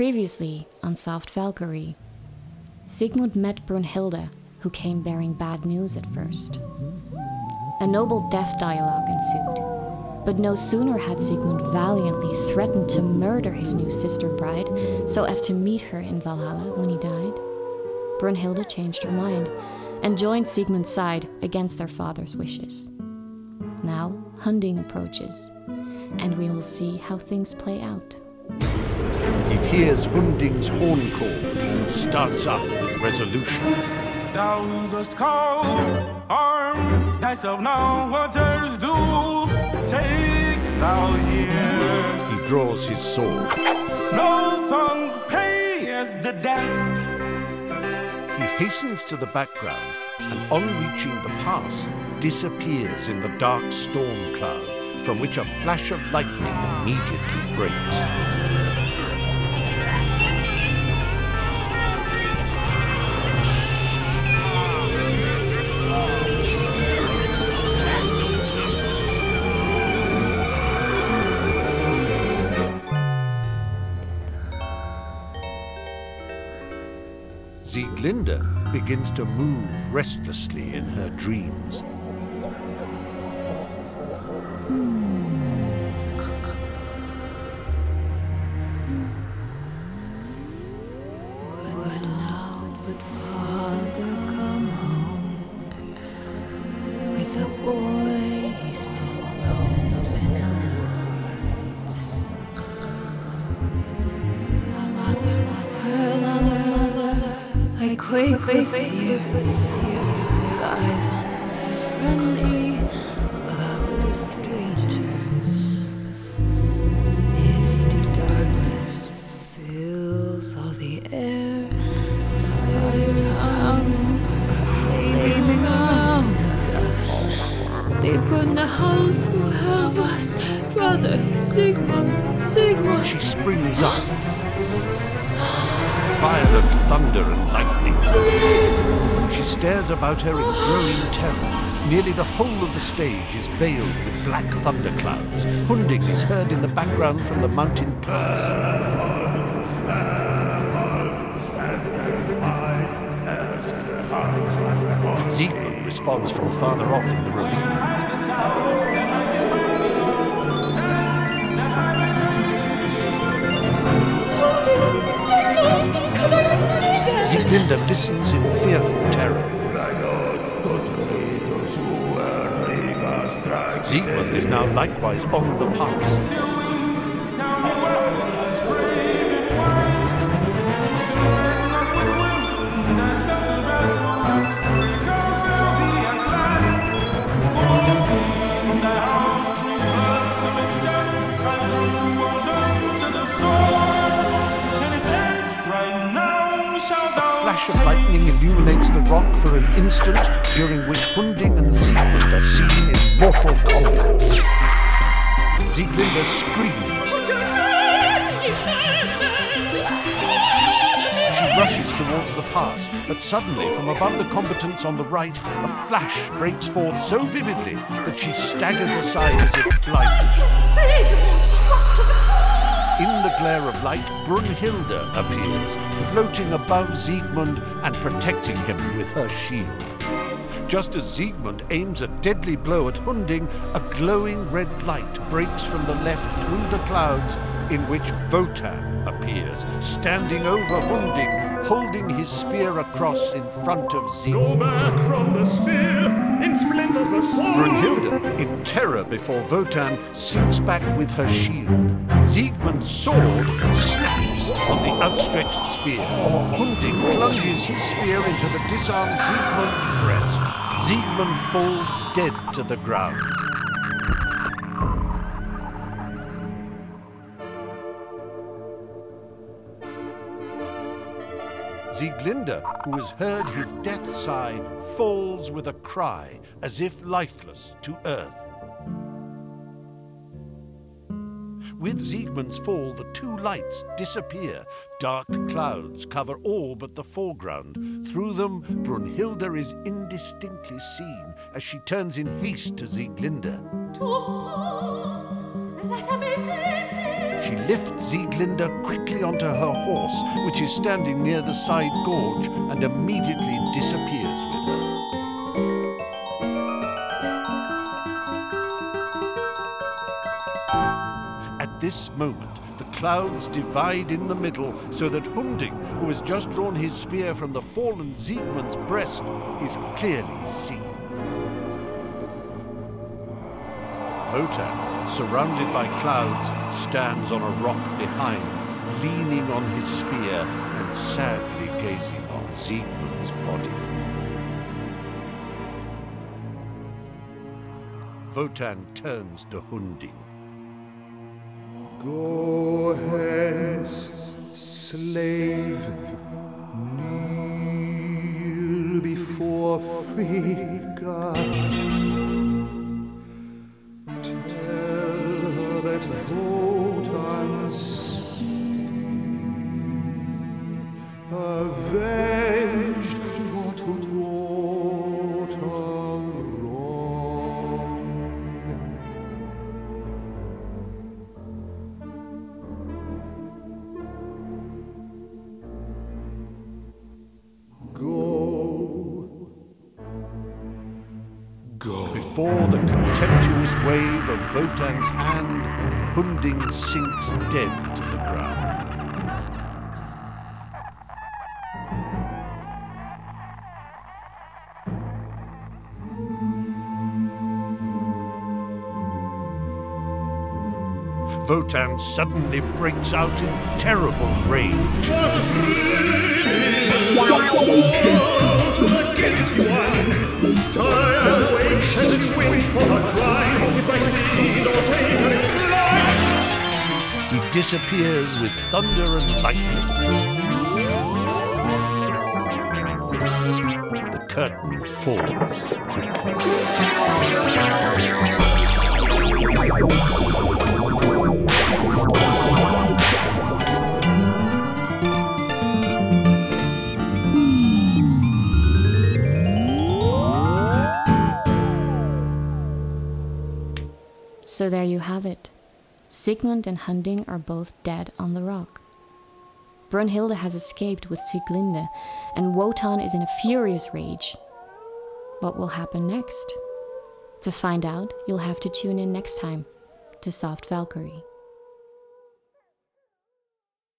Previously on Soft Valkyrie, Siegmund met Brunhilde, who came bearing bad news at first. A noble death dialogue ensued, but no sooner had Siegmund valiantly threatened to murder his new sister bride so as to meet her in Valhalla when he died, Brunhilde changed her mind and joined Siegmund's side against their father's wishes. Now Hunding approaches, and we will see how things play out. He hears Hunding's horn call and starts up with resolution. Thou dost call, arm thyself now, what others do. Take thou here. He draws his sword. No tongue payeth the debt. He hastens to the background and, on reaching the pass, disappears in the dark storm cloud from which a flash of lightning immediately breaks. Sieglinde begins to move restlessly in her dreams. Quake with fear, with eyes unfriendly, loved strangers. Misty darkness fills all the air. Fire tongues flaming around us. They burn the house who have us. Brother, Siegmund, Siegmund. She springs up. Violent thunder and lightning. She stares about her in growing terror. Nearly the whole of the stage is veiled with black thunderclouds. Hunding is heard in the background from the mountain pass. Siegmund responds from farther off in the ravine. Siegmund is now likewise on the pass. lightning illuminates the rock for an instant, during which Hunding and Siegmund are seen in mortal combat. Sieglinde screams. She rushes towards the pass, but suddenly, from above the combatants on the right, a flash breaks forth so vividly that she staggers aside as if blinded. In the glare of light, Brunhilde appears, floating above Siegmund and protecting him with her shield. Just as Siegmund aims a deadly blow at Hunding, a glowing red light breaks from the left through the clouds, in which Wotan appears, standing over Hunding, holding his spear across in front of Siegmund. Go back from the spear, in splinters the sword. Brunhilde, in terror before Wotan, sinks back with her shield. Siegmund's sword snaps on the outstretched spear. Hunding plunges his spear into the disarmed Siegmund's breast. Siegmund falls dead to the ground. Sieglinde, who has heard his death sigh, falls with a cry, as if lifeless, to earth. With Siegmund's fall, the two lights disappear. Dark clouds cover all but the foreground. Through them, Brunhilde is indistinctly seen as she turns in haste to Sieglinde. To horse, let her She She lifts Sieglinde quickly onto her horse, which is standing near the side gorge, and immediately disappears this moment, the clouds divide in the middle so that Hunding, who has just drawn his spear from the fallen Siegmund's breast, is clearly seen. Wotan, surrounded by clouds, stands on a rock behind, leaning on his spear and sadly gazing on Siegmund's body. Wotan turns to Hunding. Go hence, slave, kneel before Frigga. Tell Before the contemptuous wave of Wotan's hand, Hunding sinks dead to the ground. Votan suddenly breaks out in terrible rage. Disappears with thunder and lightning. The curtain falls quickly. So there you have it. Siegmund and Hunding are both dead on the rock. Brunhilde has escaped with Sieglinde, and Wotan is in a furious rage. What will happen next? To find out, you'll have to tune in next time to Soft Valkyrie.